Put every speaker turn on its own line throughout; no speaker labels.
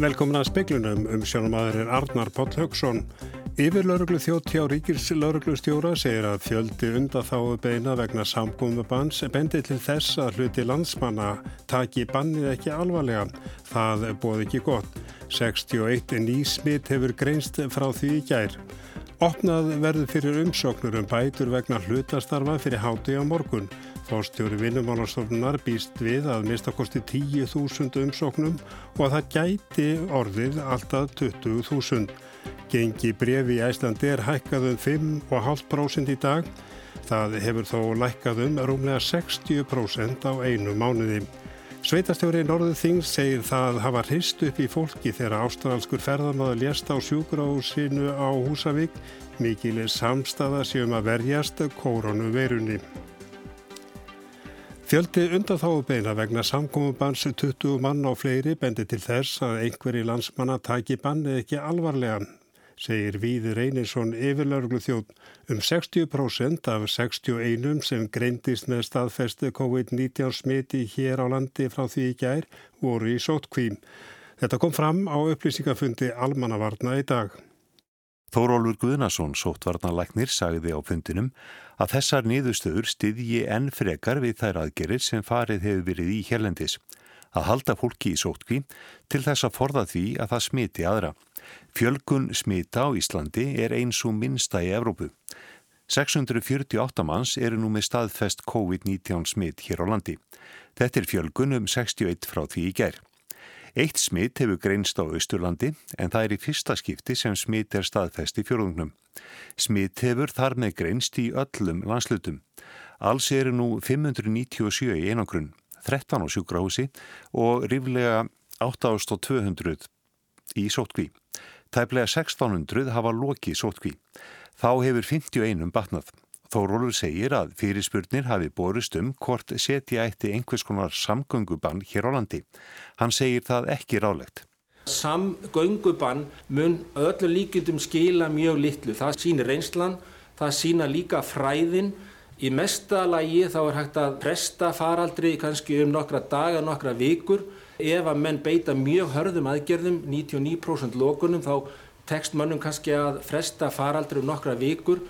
Velkomin að speiklunum um sjónumadurinn Arnar Páll Högson. Yfir lauruglu þjótt hjá Ríkils lauruglustjóra segir að fjöldi undatháðu beina vegna samgóðumabans bendi til þess að hluti landsmanna taki bannið ekki alvarlega. Það bóð ekki gott. 61 nýsmitt hefur greinst frá því í gær. Opnað verður fyrir umsóknur um bætur vegna hlutastarfa fyrir hátu á morgun. Fórstjóri vinnumálastofnunar býst við að mistakosti 10.000 umsóknum og að það gæti orðið alltaf 20.000. Gengi brefi í Æslandi er hækkað um 5,5% í dag. Það hefur þó lækkað um rúmlega 60% á einu mánuði. Sveitastjóri Norður Þings segir það hafa hrist upp í fólki þegar ástralskur ferðarmáður lést á sjúkrahúsinu á Húsavík. Mikil samstaða séum að verjast kóronu verunni. Fjöldi undanþáubeina vegna samkominnbansi 20 mann á fleiri bendi til þess að einhverji landsmanna taki banni ekki alvarlega, segir Víður Einarsson yfirlauglu þjótt. Um 60% af 61 sem greindist með staðfestu COVID-19 smiti hér á landi frá því í gær voru í sótkvím. Þetta kom fram á upplýsingafundi almannavarna í dag.
Þórólfur Guðnason, sóttvarnalæknir, sagði á fundinum að þessar niðurstöður styðji enn frekar við þær aðgerir sem farið hefur verið í hérlendis. Að halda fólki í sótkví til þess að forða því að það smiti aðra. Fjölgun smita á Íslandi er eins og minnsta í Evrópu. 648 manns eru nú með staðfest COVID-19 smit hér á landi. Þetta er fjölgun um 61 frá því í gerð. Eitt smitt hefur greinst á Östurlandi en það er í fyrsta skipti sem smitt er staðfest í fjörðungnum. Smitt hefur þar með greinst í öllum landslutum. Alls eru nú 597 í einangrunn, 13 á sjúkrahúsi og ríflega 8200 í sótkví. Tæplega 1600 hafa lokið sótkví. Þá hefur 51 batnað. Þórólur segir að fyrirspurnir hafi borist um hvort setja eitti einhvers konar samgöngubann hér á landi. Hann segir það ekki rálegt.
Samgöngubann mun öllu líkildum skila mjög litlu. Það sýnir reynslan, það sína líka fræðin. Í mesta lagi þá er hægt að presta faraldri kannski um nokkra daga, nokkra vikur. Ef að menn beita mjög hörðum aðgerðum, 99% lókunum, þá tekst mannum kannski að fresta faraldri um nokkra vikur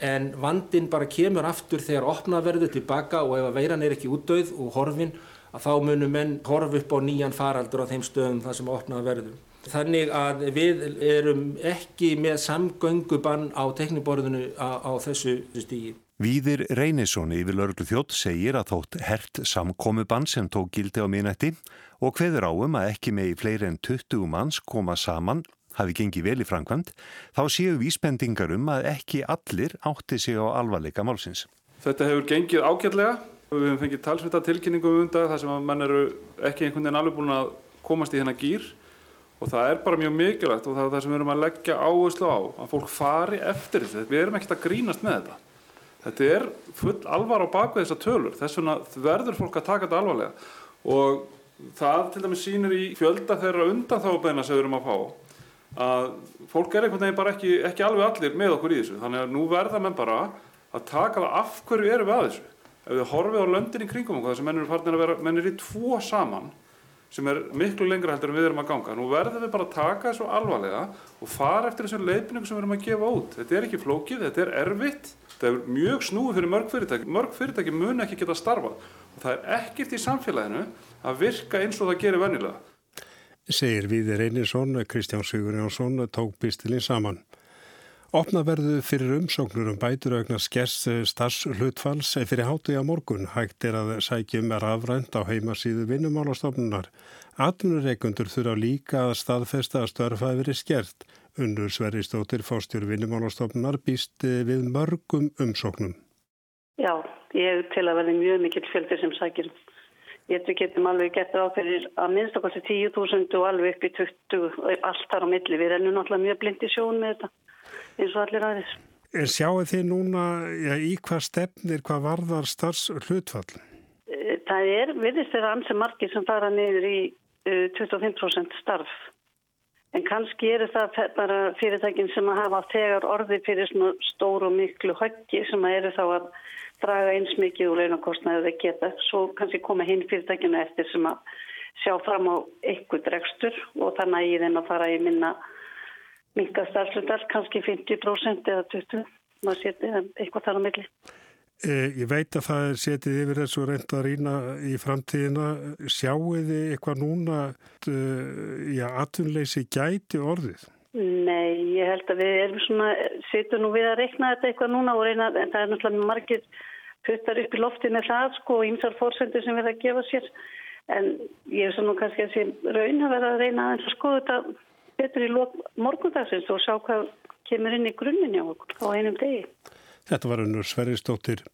en vandin bara kemur aftur þegar opna verður tilbaka og ef að veiran er ekki útdauð og horfin að þá munum menn horfa upp á nýjan faraldur á þeim stöðum þar sem opna verður. Þannig að við erum ekki með samgöngubann á tekniborðinu á, á þessu stígi.
Víðir Reynisson yfir lörglu þjótt segir að þótt hert samkomibann sem tók gildi á minnætti og hveður áum að ekki með í fleiri en 20 manns koma saman hafi gengið vel í framkvæmt, þá séu vísbendingar um að ekki allir átti sig á alvarleika málsins.
Þetta hefur gengið ágætlega. Við hefum fengið talsvita tilkynningum um þetta þar sem að mann eru ekki einhvern veginn alveg búin að komast í þennan gýr og það er bara mjög mikilvægt og það er það sem við erum að leggja áherslu á, að fólk fari eftir þetta. Við erum ekkert að grínast með þetta. Þetta er full alvar á bakveg þessar tölur, þess vegna verður fólk að taka þetta alvarlega og það til dæmis sínir í fjölda þeirra undan þá beina sem við erum að fá að fólk er einhvern veginn bara ekki, ekki alveg allir með okkur í þessu. Þannig að nú verða menn bara að taka það af hverju eru við að þessu? Ef við horfið á löndin í kringum okkur þess að menn eru farin að vera menn eru í tvo saman sem er miklu lengra heldur en við erum að ganga. Nú verðum við bara að taka þessu alvarlega og fara eftir þessu leifningu sem við erum að gefa út. Þetta er ekki flókið, þetta er erfitt þetta er mjög snúið fyrir mörg fyrirtæki. Mörg fyrirtæki mun ekki geta starfað. Og það er ekkert í samfélaginu að virka eins og það gerir vennilega
segir Víðir Einarsson, Kristján Sigur Jónsson tók pistilinn saman. Opna verðu fyrir umsóknur um bætur aukna skers starfslutfalls fyrir hátu í að morgun. Hægt er að sækjum er afrænt á heimasíðu vinnumálastofnunar. Atvinnureikundur þurfa líka að staðfesta að störfaði verið skert. Undur Sveristóttir fórstjur vinnumálastofnunar býst við mörgum umsóknum.
Já, ég til að verði mjög mikill fjöldur sem sækjum. Við getum alveg gett áferðir að minnstakosti 10.000 og alveg upp í 20, allt þar á milli. Við rennum náttúrulega mjög blindi sjón með þetta eins og allir aðeins.
Er sjáu þið núna já, í hvað stefnir, hvað varðar starfs hlutfall?
Eh, það er, viðist þeirra ansi margir sem fara niður í 25% eh, starf. En kannski eru það bara fyrirtækin sem að hafa þegar orði fyrir stóru og miklu höggi sem að eru þá að draga eins mikið úr launakostnaðu þeir geta. Svo kannski koma hinn fyrirtækinu eftir sem að sjá fram á ykkur dregstur og þannig að ég þinn að fara í minna minga starfslutar, kannski 50% eða 20%, maður seti eitthvað þar á milli.
E, ég veit að það er setið yfir þessu reynd að rýna í framtíðina. Sjáu þið eitthvað núna að atvinnleysi gæti orðið?
Nei, ég held að við erum svona, setjum nú við að reikna þetta eitthvað núna og reyna, en það er náttúrulega margir puttar upp í lofti með það sko og ímsar fórsendur sem verða að gefa sér. En ég er svona kannski að sé raun að verða að reyna að skoða þetta betur í morgundagsins og sjá hvað kemur inn í grunninn á einum degi.
Þetta var unnur Sverrisdóttir.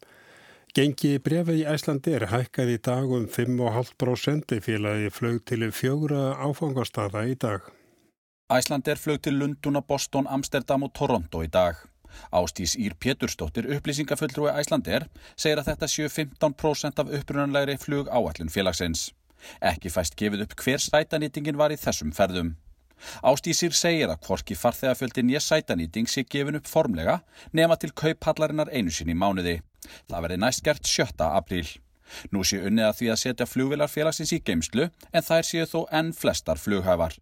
Gengi brefi í Æslandi er hækkað í dag um 5,5% félagi flög til fjögra áfangastada í dag.
Æsland er flög til Lunduna, Boston, Amsterdam og Toronto í dag. Ástís Ír Pétursdóttir, upplýsingafulltrúi Æslandir, segir að þetta séu 15% af upprunanlegri flug áallun félagsins. Ekki fæst gefið upp hver sætanýtingin var í þessum ferðum. Ástísir segir að hvorki farþegafjöldin ég sætanýting sé gefin upp formlega nema til kauphallarinnar einu sinni í mánuði. Það verði næst gert 7. apríl. Nú sé unnið að því að setja flugvilar félagsins í geimslu en þær séu þó enn flestar flughæfar.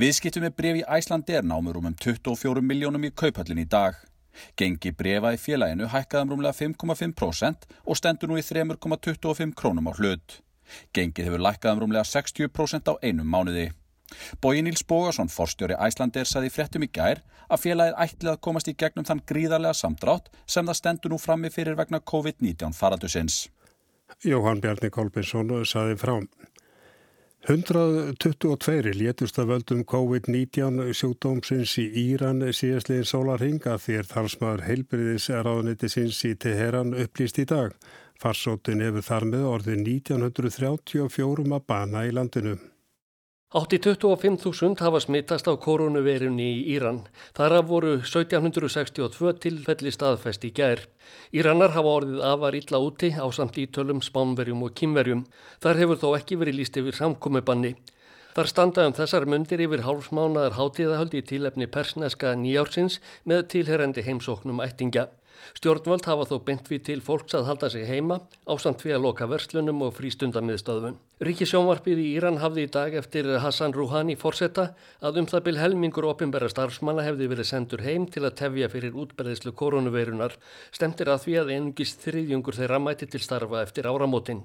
Viðskiptum með bref í Æslandi er námur um 24 miljónum í kauphallin í dag. Gengi brefa í félaginu hækkaðum rúmlega 5,5% og stendur nú í 3,25 krónum á hlut. Gengið hefur lækkaðum rúmlega 60% á einum mánuði. Bói Níls Bógarsson, forstjóri Æslandir, saði fréttum í gær að félagið ætlið að komast í gegnum þann gríðarlega samdrátt sem það stendur nú frammi fyrir vegna COVID-19 faradusins.
Jóhann Bjarni Kolbinsson saði frá. 122 létust af völdum COVID-19 sjúkdómsins í Íran síðastliðin sólarhinga því er þalsmaður heilbriðis ráðniti sinns í Teheran upplýst í dag. Farsóttin hefur þar með orðið 1934 að bana í landinu.
Átti 25.000 hafa smittast á koronaveirunni í Íran. Þar af voru 1762 tilfelli staðfest í gær. Íranar hafa orðið afar illa úti á samt ítölum, spánverjum og kýmverjum. Þar hefur þó ekki verið líst yfir samkomiðbanni. Þar standaðum þessar myndir yfir hálfsmánaðar hátíðahöldi í tílefni persneska nýjársins með tilherrendi heimsóknum ættinga. Stjórnvöld hafa þó beint við til fólks að halda sig heima ásand við að loka verslunum og frístundamiðstöðun. Ríkisjónvarpið í Íran hafði í dag eftir Hassan Rouhani fórsetta að um það byl helmingur ofinbæra starfsmanna hefði verið sendur heim til að tefja fyrir útberðislu koronaveirunar. Stemtir að því að engist þriðjungur þeirra mæti til starfa eftir áramótin.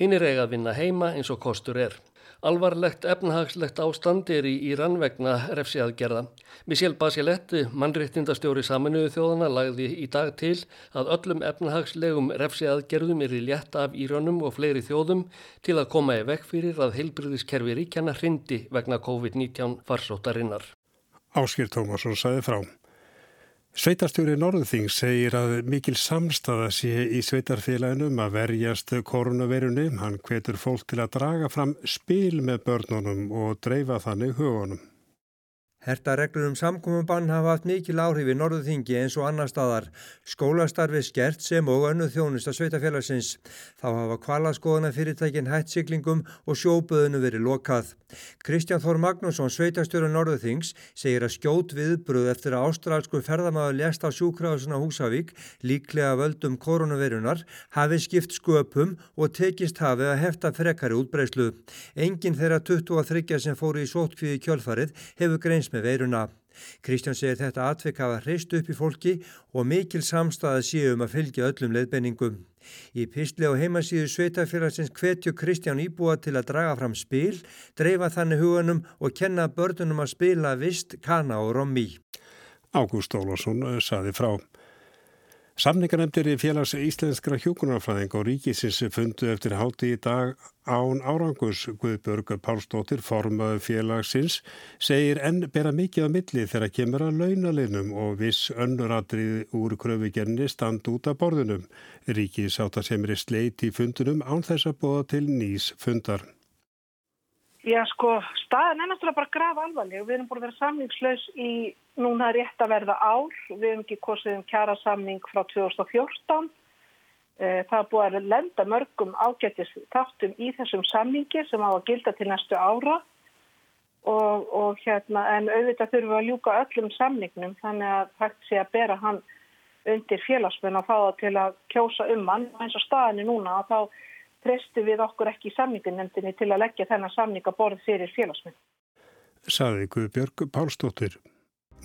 Hinn er eiga að vinna heima eins og kostur er. Alvarlegt efnahagslegt ástand er í Íran vegna refsiaðgerða. Michel Bachelet, mannréttindastjóri saminuðu þjóðana, lagði í dag til að öllum efnahagslegum refsiaðgerðum er í létt af Íranum og fleiri þjóðum til að koma í vekk fyrir að heilbriðiskerfi ríkjana hrindi vegna COVID-19 farsóttarinnar.
Áskir Tómasson saði frá. Sveitarstjóri Norðuþing segir að mikil samstaða sé í sveitarfélaginu að verjast koronavirunni. Hann hvetur fólk til að draga fram spil með börnunum og dreifa þannig hugunum.
Herta reglur um samkominnbann hafa haft mikil áhrif í Norðuþingi eins og annar staðar. Skólastarfið skert sem og önnu þjónust að sveitafélagsins. Þá hafa kvalaskoðana fyrirtækin hætt siglingum og sjóbuðinu verið lokað. Kristján Þór Magnússon, sveitastjóru Norðuþings, segir að skjót viðbröð eftir að ástralsku ferðamaður lest á sjúkráðsuna Húsavík, líklega völdum koronavirunar, hafi skipt sköpum og tekist hafi að hefta frekari útbreyslu. Engin þeirra 23 sem fóru í sótkvíði kjölfarið hefur greins með veiruna. Kristján segir þetta atvek hafa hreist upp í fólki og mikil samstæða séum að fylgja öllum leiðbenningum. Í písli á heimasíðu sveitafélagsins hvetju Kristján Íbúa til að draga fram spil, dreifa þannig hugunum og kenna börnunum að spila vist, kana og rommi.
Ágúst Ólásson eh, saði frá. Samningarnemdir í félags íslenskra hjókunarfræðing og ríkisins fundu eftir háti í dag án árangus Guðbjörg Pálsdóttir formaðu félagsins segir enn bera mikið á milli þegar kemur að launalinnum og viss önnuradrið úr kröfugerni stand út af borðunum. Ríkis átt að semri sleit í fundunum án þess að bóða til nýs fundar.
Já sko, staðan er náttúrulega bara graf alvarleg. Við erum búin að vera samningslaus í núna rétt að verða ár. Við hefum ekki kosið um kjara samning frá 2014. Eh, það er búin að lenda mörgum ágættis þáttum í þessum samningi sem á að gilda til næstu ára. Og, og hérna, en auðvitað þurfum við að ljúka öllum samningnum þannig að hægt sé að bera hann undir félagsmenn og fá það til að kjósa um hann. En eins og staðinni núna þá treystu við okkur ekki í samningunemdini til að leggja þennan samning að borð fyrir félagsmynd.
Saði Guðbjörg Pálsdóttir.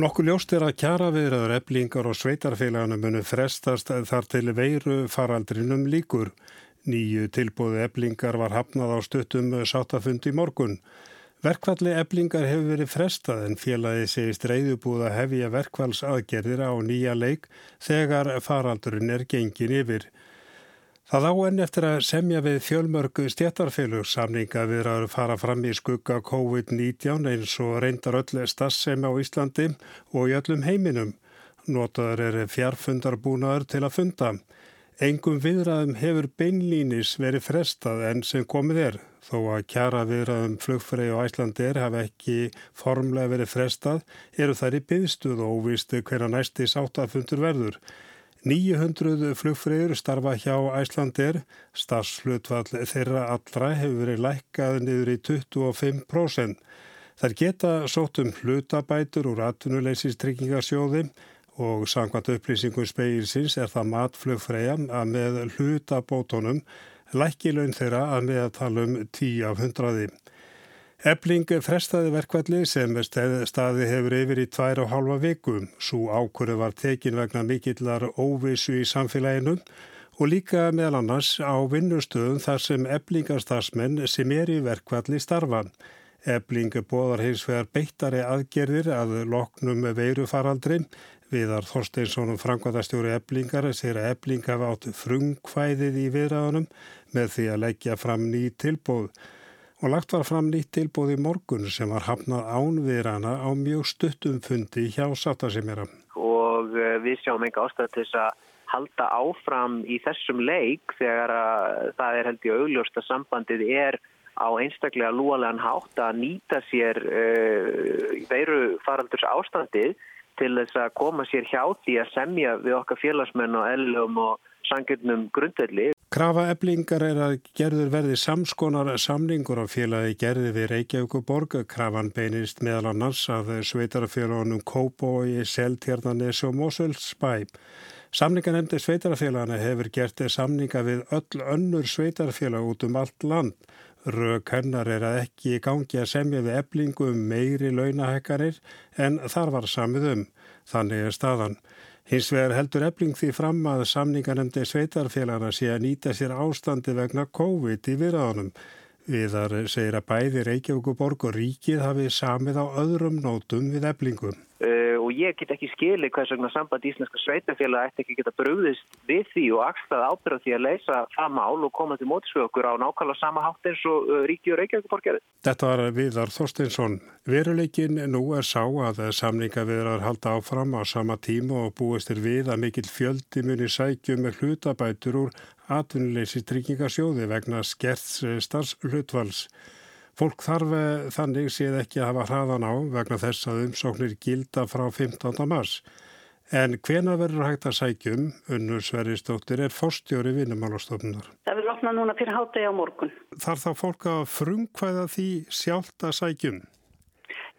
Nokkur ljóst er að kjara viðraður eblingar og sveitarfélaganum munu frestast þar til veiru faraldrinum líkur. Nýju tilbúðu eblingar var hafnað á stuttum sáttafundi morgun. Verkvalli eblingar hefur verið frestað en félagi segist reyðubúð að hefja verkvallsaðgerðir á nýja leik þegar faraldurinn er gengin yfir. Það á enn eftir að semja við fjölmörgu stjættarfélug samninga við að fara fram í skugga COVID-19 eins og reyndar öll stassemi á Íslandi og í öllum heiminum. Notaður er fjarfundarbúnaður til að funda. Engum viðræðum hefur beinlínis verið frestað enn sem komið er. Þó að kjara viðræðum flugfrei og æslandir hafa ekki formlega verið frestað eru þær í byggstuð og óvistu hverja næsti sáttafundur verður. 900 flugfreyður starfa hjá Æslandir, starfsflutvall þeirra allra hefur verið lækkað niður í 25%. Þær geta sótt um hlutabætur úr atvinnuleysist-tryggingarsjóði og sangvænt upplýsingum speilsins er það matflugfreyja að með hlutabótonum lækkilaun þeirra að með að tala um 10 af 100. Ebling frestaði verkvalli sem staði hefur yfir í tvær og halva viku. Svo ákvöru var tekin vegna mikillar óvissu í samfélaginu og líka meðal annars á vinnustöðum þar sem eblingastarsmenn sem er í verkvalli starfa. Ebling bóðar hins vegar beittari aðgerðir að loknum veirufaraldri. Viðar Þorsteinsson frangvæðastjóri eblingar sér að ebling hafa átt frungkvæðið í viðræðunum með því að leggja fram ný tilbóð og lagt var fram nýtt tilbúð í morgun sem var hafnað ánviðrana á mjög stuttum fundi hjá Sáttasimera.
Og eh, við sjáum enga ástæð til þess að halda áfram í þessum leik þegar það er held í augljóst að sambandið er á einstaklega lúalegan hátt að nýta sér uh, veiru faraldurs ástandið til þess að koma sér hjá því að semja við okkar félagsmenn og ellum og sangurnum grundvelli.
Krafa eblingar er að gerður verði samskonar samningur á félagi gerði við Reykjavíkuborg. Krafan beinist meðal annars að sveitarfélagunum Kóboi, Seltjarnanes og Moselsbæ. Samninganemndi sveitarfélagana hefur gert samninga við öll önnur sveitarfélag út um allt land. Rög hennar er að ekki gangi að semja við eblingu um meiri launahekkarir en þar var samið um. Þannig er staðan. Hins vegar heldur ebling því fram að samningarnemdi sveitarfélagana sé að nýta sér ástandi vegna COVID í viðraðunum. Viðar segir að bæði Reykjavík og Ríkið hafi samið á öðrum nótum við eblingum.
Uh, og ég get ekki skilið hvers vegna samband íslenska sveitafélag ætti ekki geta brúðist við því og axtað ábyrða því að leysa það mál og koma til mótisvið okkur á nákvæmlega sama hátt eins og uh, Ríki og Reykjavík
Þetta var Viðar Þorstinsson. Veruleikin nú er sá að samninga viðrar halda áfram á sama tíma og búist er við að mikill fjöldi muni sækjum með hlutabætur úr atvinnuleysi tryggingasjóði vegna skerts starfslutvals. Fólk þarf eh, þannig séð ekki að hafa hraðan á vegna þess að umsóknir gilda frá 15. mars. En hvena verður hægt að sækjum, unnur Sveristóttir, er fórstjóri vinnumálastofnunar?
Það verður opnað núna fyrir hátegi á morgun.
Þar þá fólk að frumkvæða því sjálft að sækjum?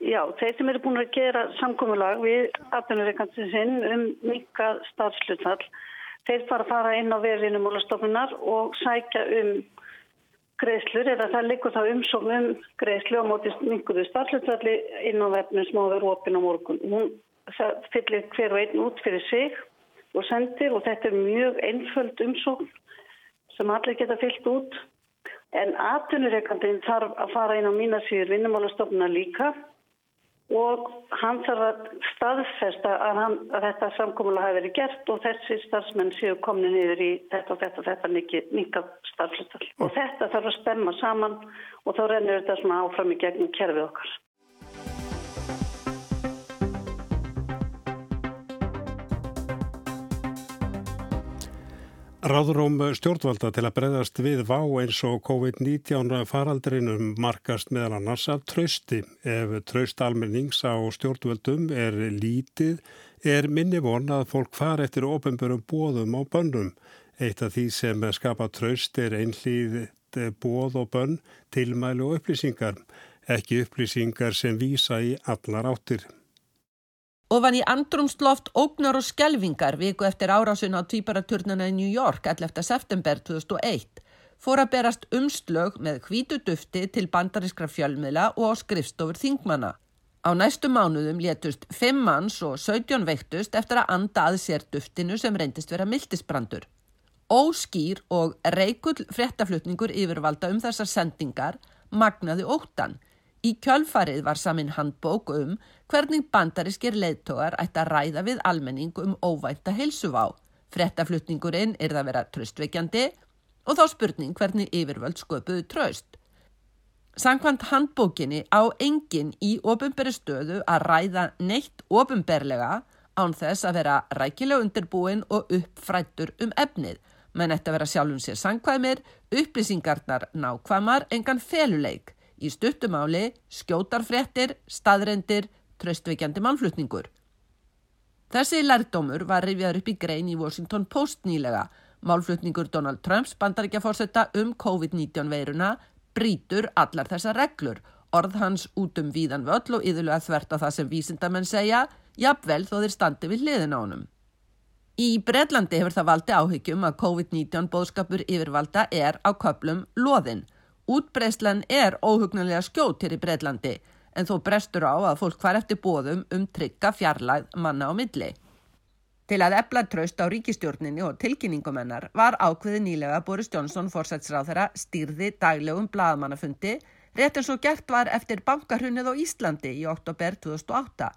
Já, þeir sem eru búin að gera samkómulag við atvinnureikansinsinn um mikað starfslutfall, þeir fara að fara inn á verðinumálastofnunar og sækja um greiðslur eða það likur þá umsókn um greiðslu á móti minguðu starflutalli inn á vefnum vera opinn á morgun. Hún fyllir hver og einn út fyrir sig og sendir og þetta er mjög einföld umsókn sem allir geta fyllt út en atvinnureikandin þarf að fara inn á mínasýður vinnumálastofnuna líka og hann þarf að staðfesta að, hann, að þetta samkómulega hafi verið gert og þessi starfsmenn séu komni niður í þetta og þetta og þetta mikið starfslutal. Og þetta þarf að stemma saman og þá rennur þetta svona áfram í gegnum kerfið okkar.
Ráðuróm stjórnvalda til að breyðast við vá eins og COVID-19 faraldrinum markast meðal annars af trösti. Ef tröst almennings á stjórnvaldum er lítið, er minni von að fólk fara eftir ofenbörum bóðum á bönnum. Eitt af því sem skapa tröst er einhlýð bóð og bönn, tilmælu og upplýsingar. Ekki upplýsingar sem vísa í allar áttir.
Ofan í andrumsloft, ógnar og skelvingar viku eftir árásun á tvíbaraturnana í New York 11. september 2001. fór að berast umslög með hvítu dufti til bandarískra fjölmiðla og á skrifstofur þingmanna. Á næstu mánuðum létust 5 manns og 17 veiktust eftir að anda að sér duftinu sem reyndist vera mildisbrandur. Óskýr og reikull fréttaflutningur yfirvalda um þessar sendingar magnaði óttan. Í kjölfarið var samin handbók um hvernig bandarískir leittógar ætti að ræða við almenning um óvænta heilsuvá. Fréttaflutningurinn er það vera tröstveikjandi og þá spurning hvernig yfirvöld sköpuðu tröst. Sankvæmt handbókinni á enginn í ofinberi stöðu að ræða neitt ofinberlega án þess að vera rækilega undirbúin og uppfrættur um efnið, menn eftir að vera sjálfum sér sankvæmir, upplýsingarnar nákvæmar, engan feluleik, í stuttumáli, skjótarfréttir, staðrendir, tröstveikjandi mannflutningur. Þessi lærdómur var rifjaður upp í grein í Washington Post nýlega. Málflutningur Donald Trumps bandaríkja fórsetta um COVID-19 veiruna brítur allar þessa reglur. Orð hans út um víðan völl og yðurlega þvert á það sem vísindamenn segja, jafnvel þó þeir standi við hliðin á honum. Í Breitlandi hefur það valdi áhyggjum að COVID-19 bóðskapur yfirvalda er á köplum loðin. Útbreyslan er óhugnanlega skjót hér í Breitlandi en þó brestur á að fólk hvar eftir bóðum um trygga fjarlæð manna á milli. Til að ebla tröst á ríkistjórninni og tilkynningumennar var ákveði nýlega Boris Johnson fórsætsráð þeirra stýrði daglegum blaðmannafundi rétt eins og gert var eftir bankarhunnið á Íslandi í oktober 2008.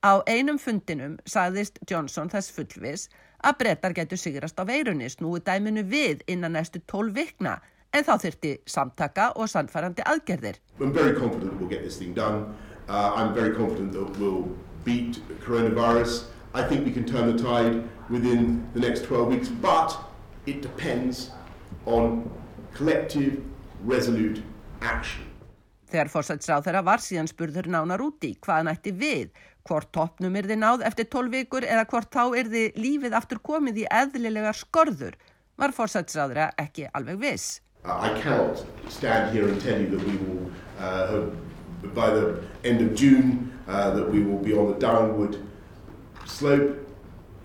Á einum fundinum sagðist Johnson þess fullvis að brettar getur sigrast á veirunni snúi dæminu við innan næstu tól vikna en þá þyrti samtaka og sannfærandi aðgerðir.
I'm very confident we'll get this thing done. Uh, I'm very confident that we'll beat coronavirus. I think we can turn the tide within the next 12 weeks, but it depends on collective, resolute action.
Þegar fórsætsráð þeirra var síðan spurður nánar úti hvað nætti við, hvort toppnum er þið náð eftir 12 vikur eða hvort þá er þið lífið aftur komið í eðlilegar skorður, var fórsætsráð þeirra ekki alveg viss.
I cannot stand here and tell you that we will, uh, by the end of June, uh, that we will be on the downward slope.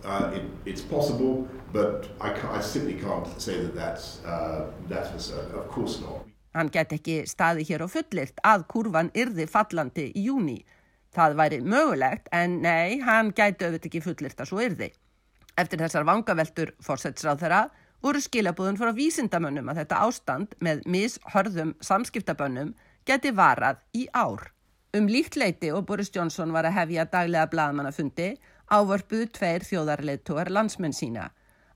Uh, it, it's possible, but I, I, simply can't say that that's, uh, that's for certain. Of course not.
Hann get ekki staði hér á fullirt að kurvan yrði fallandi í júni. Það væri mögulegt en nei, hann gæti auðvitað ekki fullirt að svo yrði. Eftir þessar vangaveltur fórsætsráð þeirra voru skilabúðun frá vísindamönnum að þetta ástand með mishörðum samskiptabönnum geti varað í ár. Um líkt leiti og Boris Johnson var að hefja daglega blaðmannafundi ávörpuðu tveir þjóðarleittóar landsmenn sína.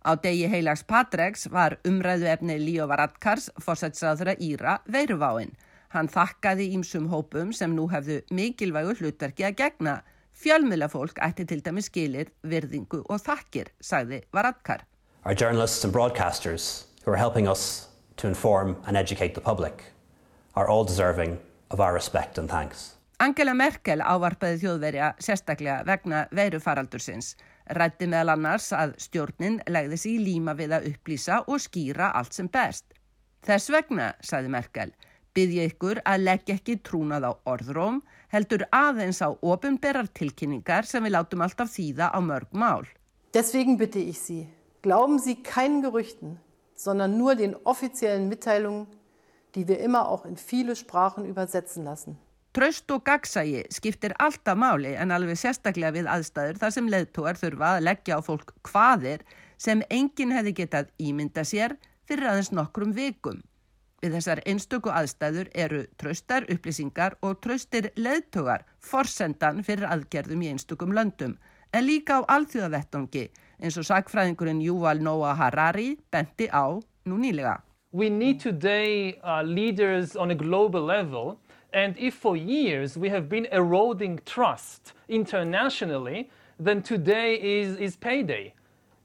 Á degi heilags Patreks var umræðu efni Líó Varadkars fórsætsraðra Íra veiruváinn. Hann þakkaði ímsum hópum sem nú hefðu mikilvægu hlutverki að gegna. Fjölmjöla fólk ætti til dæmi skilir, virðingu og þakkir, sagði Varadkar.
Our journalists and broadcasters who are helping us to inform and educate the public are all deserving of our respect and thanks.
Angela Merkel ávarpaði þjóðverja sérstaklega vegna veirufaraldursins, rætti meðal annars að stjórnin legði sig í líma við að upplýsa og skýra allt sem best. Þess vegna, sagði Merkel, byggja ykkur að leggja ekki trúnað á orðróm, heldur aðeins á ofinberar tilkynningar sem við látum alltaf þýða á mörg mál.
Deswegen bitte ich Sie, glauben Sie keinen Gerüchten, sondern nur den offiziellen Mitteilungen, die wir immer auch in viele Sprachen übersetzen lassen.
Tröst og gagsægi skiptir alltaf máli en alveg sérstaklega við aðstæður þar sem leðtóar þurfa að leggja á fólk hvaðir sem enginn hefði getað ímynda sér fyrir aðeins nokkrum vikum. Við þessar einstöku aðstæður eru tröstar upplýsingar og tröstir leðtógar forsendan fyrir aðgerðum í einstökum löndum en líka á alþjóðavettangi eins og sagfræðingurinn Yuval Noah Harari benti á nú nýlega.
We need today uh, leaders on a global level And if for years we have been eroding trust internationally, then today is, is payday.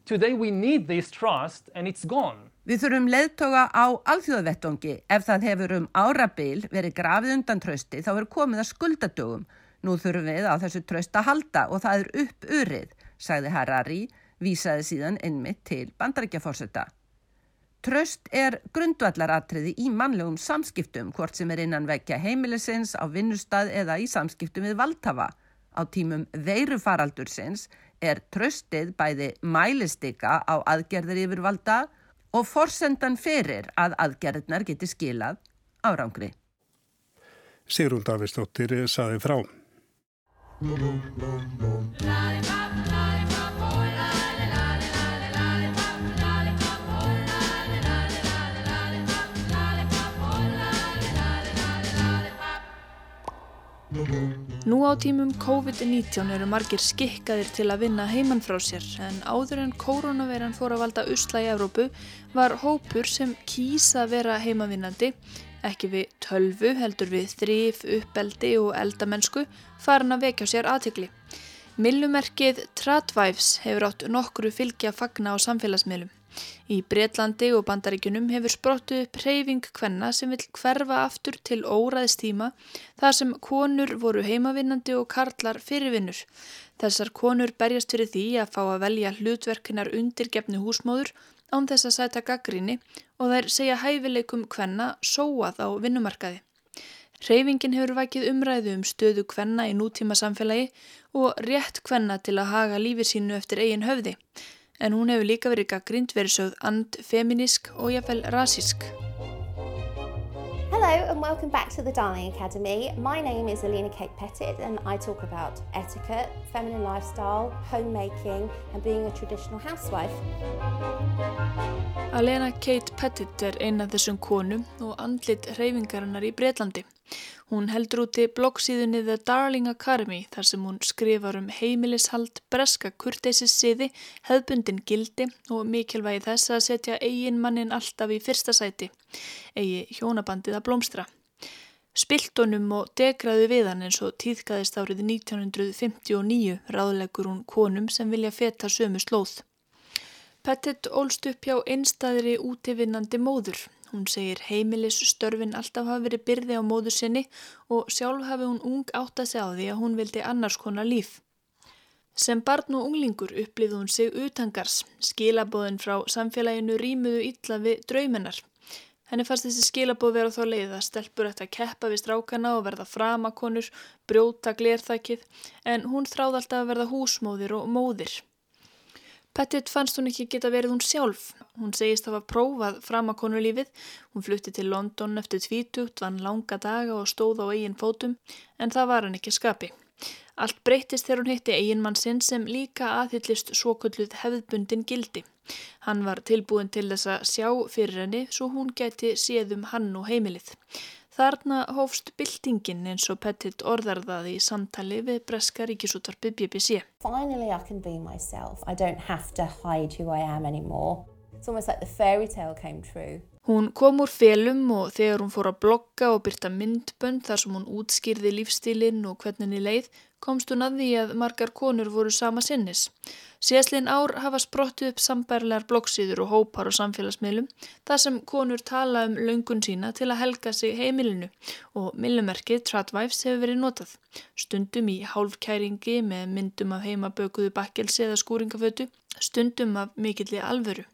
Today we need this trust and it's gone.
Við þurfum leðtoga á alþjóðavettongi. Ef það hefur um árabil verið grafið undan trösti þá er komið að skuldadögum. Nú þurfum við á þessu tröst að halda og það er upp urið, sagði Harari, vísaði síðan einmitt til bandarækjaforsetta. Tröst er grundvallaratriði í mannlegum samskiptum hvort sem er innan vekja heimilisins, á vinnustad eða í samskiptum við valdhafa. Á tímum veirufaraldursins er tröstið bæði mælistika á aðgerðir yfirvalda og forsendan ferir að aðgerðnar geti skilað árangri.
Sigrún Davistóttir saði frá.
Nú á tímum COVID-19 eru margir skikkaðir til að vinna heimann frá sér en áður en koronaveiran fór að valda usla í Evrópu var hópur sem kýsa að vera heimavinnandi, ekki við tölvu heldur við þrýf, uppeldi og eldamennsku, farin að vekja sér aðtikli. Millumerkið Tradwives hefur átt nokkru fylgja fagna á samfélagsmiðlum. Í Breitlandi og Bandaríkunum hefur sprottu upp reyfing hvenna sem vil hverfa aftur til óræðstíma þar sem konur voru heimavinnandi og karlar fyrirvinnur. Þessar konur berjast fyrir því að fá að velja hlutverkinar undirgefni húsmóður án þess að sæta gaggríni og þær segja hæfileikum hvenna sóað á vinnumarkaði. Reyfingin hefur vakið umræðu um stöðu hvenna í nútíma samfélagi og rétt hvenna til að haga lífi sínu eftir eigin höfði en hún hefur líka verið gaggrind verið sögð and-feminísk og jáfnvel rasísk.
Hello and welcome back to the Darling Academy. My name is Alina Kate Pettit and I talk about etiquette, feminine lifestyle, homemaking and being a traditional housewife.
Alina Kate Pettit er eina þessum konum og andlit reyfingarinnar í Breitlandi. Hún heldur úti bloggsíðunni The Darling Academy þar sem hún skrifar um heimilishald, breska kurteisissiði, hefðbundin gildi og mikilvægi þess að setja eigin mannin alltaf í fyrsta sæti, eigi hjónabandið að blómstra. Spiltunum og degraðu við hann eins og tíðkaðist árið 1959 ráðlegur hún konum sem vilja feta sömu slóð. Pettit ólst upp hjá einstæðri útivinnandi móður Hún segir heimilis störfin alltaf hafi verið byrði á móður sinni og sjálf hafi hún ung átt að segja á því að hún vildi annars konar líf. Sem barn og unglingur upplýði hún sig utangars. Skilabóðin frá samfélaginu rýmuðu illa við draumennar. Henni fannst þessi skilabóð vera þá leið að stelpur ætti að keppa við strákana og verða framakonur, brjóta glerþakkið en hún þráði alltaf að verða húsmóðir og móðir. Pettit fannst hún ekki geta verið hún sjálf. Hún segist hafa prófað fram að konulífið. Hún flutti til London eftir tvítugt, vann langa daga og stóð á eigin fótum, en það var hann ekki skapi. Allt breytist þegar hún hitti eiginmann sinn sem líka aðhyllist svokölluð hefðbundin gildi. Hann var tilbúin til þess að sjá fyrir henni svo hún geti séðum hann og heimilið. Þarna hófst byltingin eins og Pettit orðarðaði í samtali við Breska ríkisútvarpið BBC.
Finally I can be myself. I don't have to hide who I am anymore. It's almost like the fairy tale came true.
Hún kom úr felum og þegar hún fór að blogga og byrta myndbönd þar sem hún útskýrði lífstílinn og hvernig henni leið komst hún að því að margar konur voru sama sinnis. Síðastlinn ár hafa sprottu upp sambærlegar bloggsýður og hópar og samfélagsmiðlum þar sem konur tala um löngun sína til að helga sig heimilinu og millumerkið Tradwives hefur verið notað. Stundum í hálfkæringi með myndum af heimabökuðu bakkelsi eða skúringafötu, stundum af mikilli alvöru.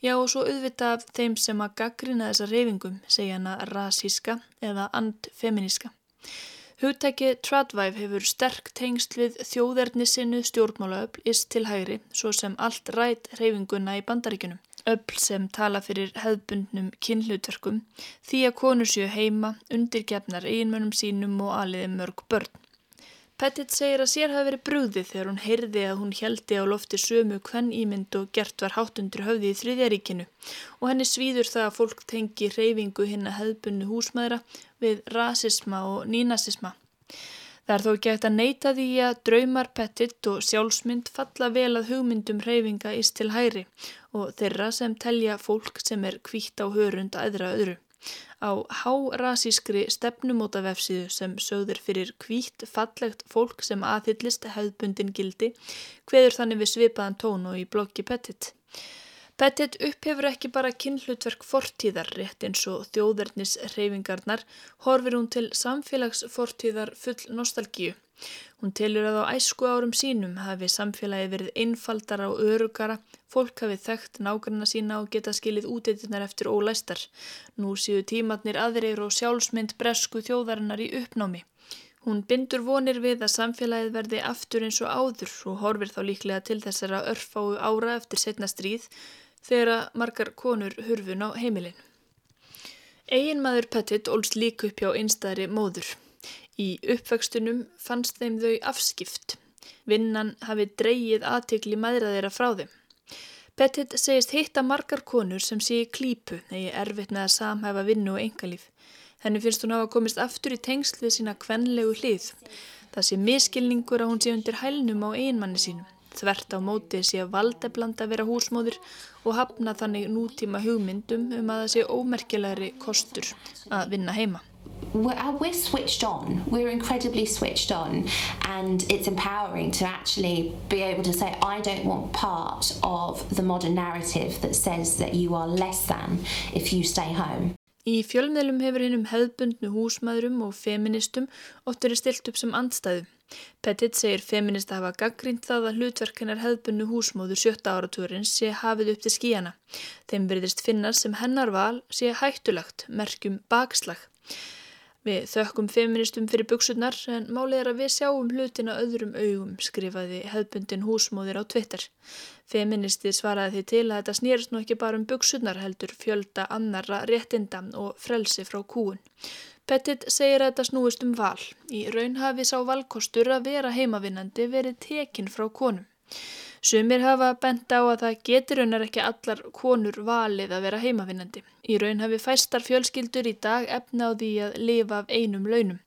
Já og svo auðvitað af þeim sem að gaggrina þessa reyfingum segja hana rasíska eða andfeminíska. Hugtæki Tradwife hefur sterk tengst við þjóðernisinu stjórnmálaöfl ist til hægri svo sem allt rætt reyfinguna í bandaríkunum. Öfl sem tala fyrir hefðbundnum kynhlutverkum því að konur séu heima, undirgefnar einmönnum sínum og aliði mörg börn. Pettit segir að sér hafi verið brúðið þegar hún heyrði að hún heldi á lofti sömu hvenn ímynd og gert var háttundur höfði í þriðjaríkinu og henni svíður það að fólk tengi reyfingu hinn að hefðbunnu húsmaðra við rasisma og nínasisma. Það er þó eftir að neyta því að draumar Pettit og sjálfsmynd falla vel að hugmyndum reyfinga íst til hæri og þeirra sem telja fólk sem er kvítt á hörund aðra öðru á hárasískri stefnumóta vefsíðu sem sögður fyrir kvítt fallegt fólk sem aðhyllist hefðbundin gildi hveður þannig við svipaðan tón og í bloggi Pettit. Pettit upphefur ekki bara kynhlutverk fortíðar rétt eins og þjóðverðnis reyfingarnar horfir hún til samfélagsfortíðar full nostalgíu. Hún telur að á æsku árum sínum hafi samfélagi verið einfaldara og örugara, fólk hafi þekkt nákvæmna sína og geta skilið úteitinnar eftir ólæstar. Nú séu tímatnir aðreir og sjálfsmynd bresku þjóðarinnar í uppnámi. Hún bindur vonir við að samfélagið verði aftur eins og áður og horfir þá líklega til þessara örfáu ára eftir setna stríð þegar að margar konur hurfun á heimilin. Egin maður Pettit ólst líka upp hjá einstæðri móður. Í uppvextunum fannst þeim þau afskipt. Vinnan hafi dreyið aðtikli maðra þeirra frá þeim. Pettit segist hitta margar konur sem sé klípu eða erfitt með að samhæfa vinnu og engalíf. Henni finnst hún hafa komist aftur í tengsl við sína kvenlegu hlið. Það sé miskilningur að hún sé undir hælnum á einmanni sínum. Þvert á móti sé að valdeblanda vera húsmóður og hafna þannig nútíma hugmyndum um að það sé ómerkilegri kostur að vinna heima.
We're, uh, we're switched on. We're incredibly switched on, and it's empowering to actually be able to say, I don't want part of the modern narrative that says that you are less than if you stay home.
Í fjölmiðlum hefur hennum hefðbundnu húsmaðurum og feministum oft verið stilt upp sem andstæðu. Pettit segir feminist að hafa gaggrínt það að hlutverkennar hefðbunnu húsmóður sjötta áratúrins sé hafið upp til skíjana. Þeim verðist finnast sem hennar val sé hættulagt, merkjum bakslag. Við þökkum feministum fyrir buksurnar en málið er að við sjáum hlutina öðrum augum, skrifaði hefðbundin húsmóðir á Twitter. Feministi svaraði því til að þetta snýrst nú ekki bara um buksurnar heldur fjölda annarra réttinda og frelsi frá kúun. Pettit segir að þetta snúist um val. Í raun hafi sá valkostur að vera heimavinnandi verið tekinn frá konum. Sumir hafa bent á að það getur raunar ekki allar konur valið að vera heimavinnandi. Í raun hafi fæstar fjölskyldur í dag efna á því að lifa af einum launum.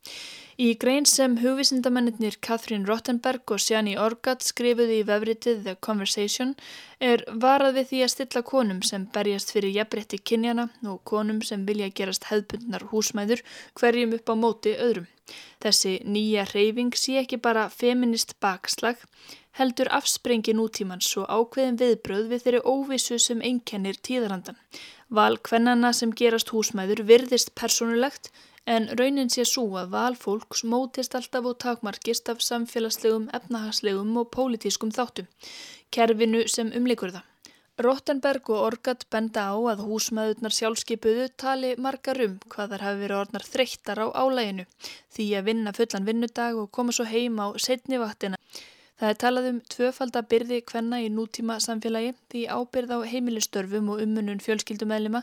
Í grein sem hugvísindamennir Katrín Rottenberg og Sjani Orgat skrifuði í vefritið The Conversation er varað við því að stilla konum sem berjast fyrir jafnbretti kynjana og konum sem vilja gerast hefðbundnar húsmæður hverjum upp á móti öðrum. Þessi nýja reyfing sé ekki bara feminist bakslag, heldur afsprengi nútímans og ákveðin viðbröð við þeirri óvissu sem einkennir tíðarandan. Val kvennana sem gerast húsmæður virðist personulegt en raunin sé svo að val fólks mótist alltaf og takmarkist af samfélagslegum, efnahagslegum og pólitískum þáttum, kerfinu sem umlikur það. Rottenberg og Orgat benda á að húsmaðurnar sjálfskeipuðu tali margar um hvað þar hafi verið orðnar þreyttar á álæginu því að vinna fullan vinnudag og koma svo heim á setni vaktina Það er talað um tvöfaldabyrði kvenna í nútíma samfélagi því ábyrð á heimilistörfum og ummunun fjölskyldumæðlima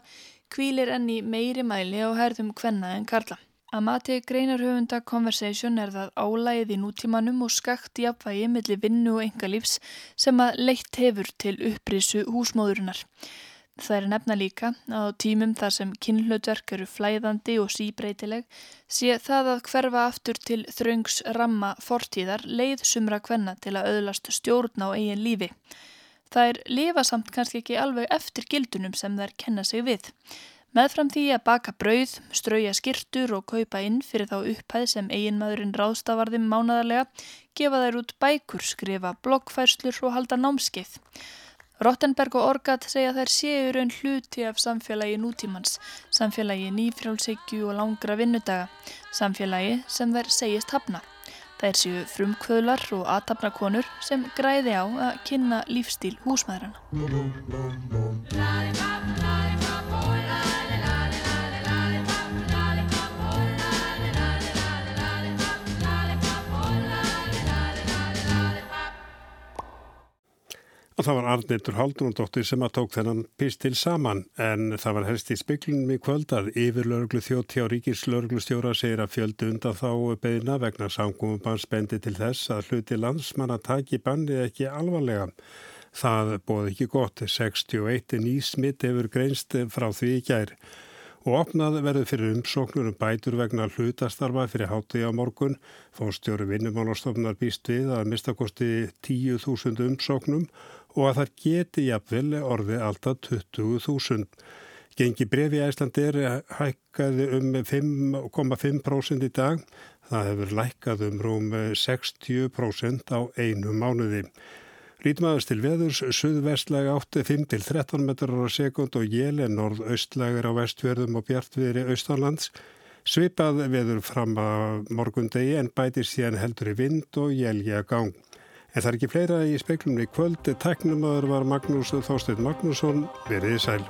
kvílir enni meiri mæli á herðum kvenna en karla. Að mati greinarhöfunda Conversation er það álægið í nútímanum og skakt í apvægi millir vinnu og engalífs sem að leitt hefur til upprisu húsmóðurinnar. Það er nefna líka að á tímum þar sem kynhlautverk eru flæðandi og síbreytileg sé það að hverfa aftur til þraungs ramma fortíðar leið sumra kvenna til að auðlast stjórn á eigin lífi. Það er lifa samt kannski ekki alveg eftir gildunum sem þær kenna sig við. Meðfram því að baka brauð, strauja skirtur og kaupa inn fyrir þá upphæð sem eiginmaðurinn ráðstafarðum mánadarlega, gefa þær út bækur, skrifa bloggfærslur og halda námskeið. Rottenberg og Orgat segja þær séu raun hluti af samfélagi nútímans, samfélagi nýfrjálsegju og langra vinnudaga, samfélagi sem þær segist hafna. Þær séu frumkvöðlar og aðtapnakonur sem græði á að kynna lífstíl húsmaðurana.
Og það var Arnildur Haldunandóttir sem að tók þennan pistil saman en það var helst í spiklunum í kvöld að yfirlörglu þjótti á ríkislörglustjóra segir að fjöldu undan þá beina vegna samgóðumbans bendi til þess að hluti landsmann að taki bandi ekki alvarlega. Það bóði ekki gott, 61 nýsmitt hefur greinst frá því í gær og opnað verður fyrir umsóknur um bætur vegna hlutastarfa fyrir hátíð á morgun. Fónstjóri vinnumálastofnar býst við að mistakosti 10.000 umsóknum og að það geti jafnvel orði alltaf 20.000. Gengi brefi Æsland er hækkaði um 5,5% í dag. Það hefur lækkað um rúm 60% á einu mánuði. Lítmaðast til veðurs, suðvestlega 8-5-13 metrar á sekund og jél en norðaustlagur á vestverðum og bjartviðri austalands. Svipað veður fram að morgundegi en bætir síðan heldur í vind og jélja gang. En það er ekki fleira í speiklumni kvöld. Teknumöður var Magnús Þorstein Magnússon. Verðið sæl.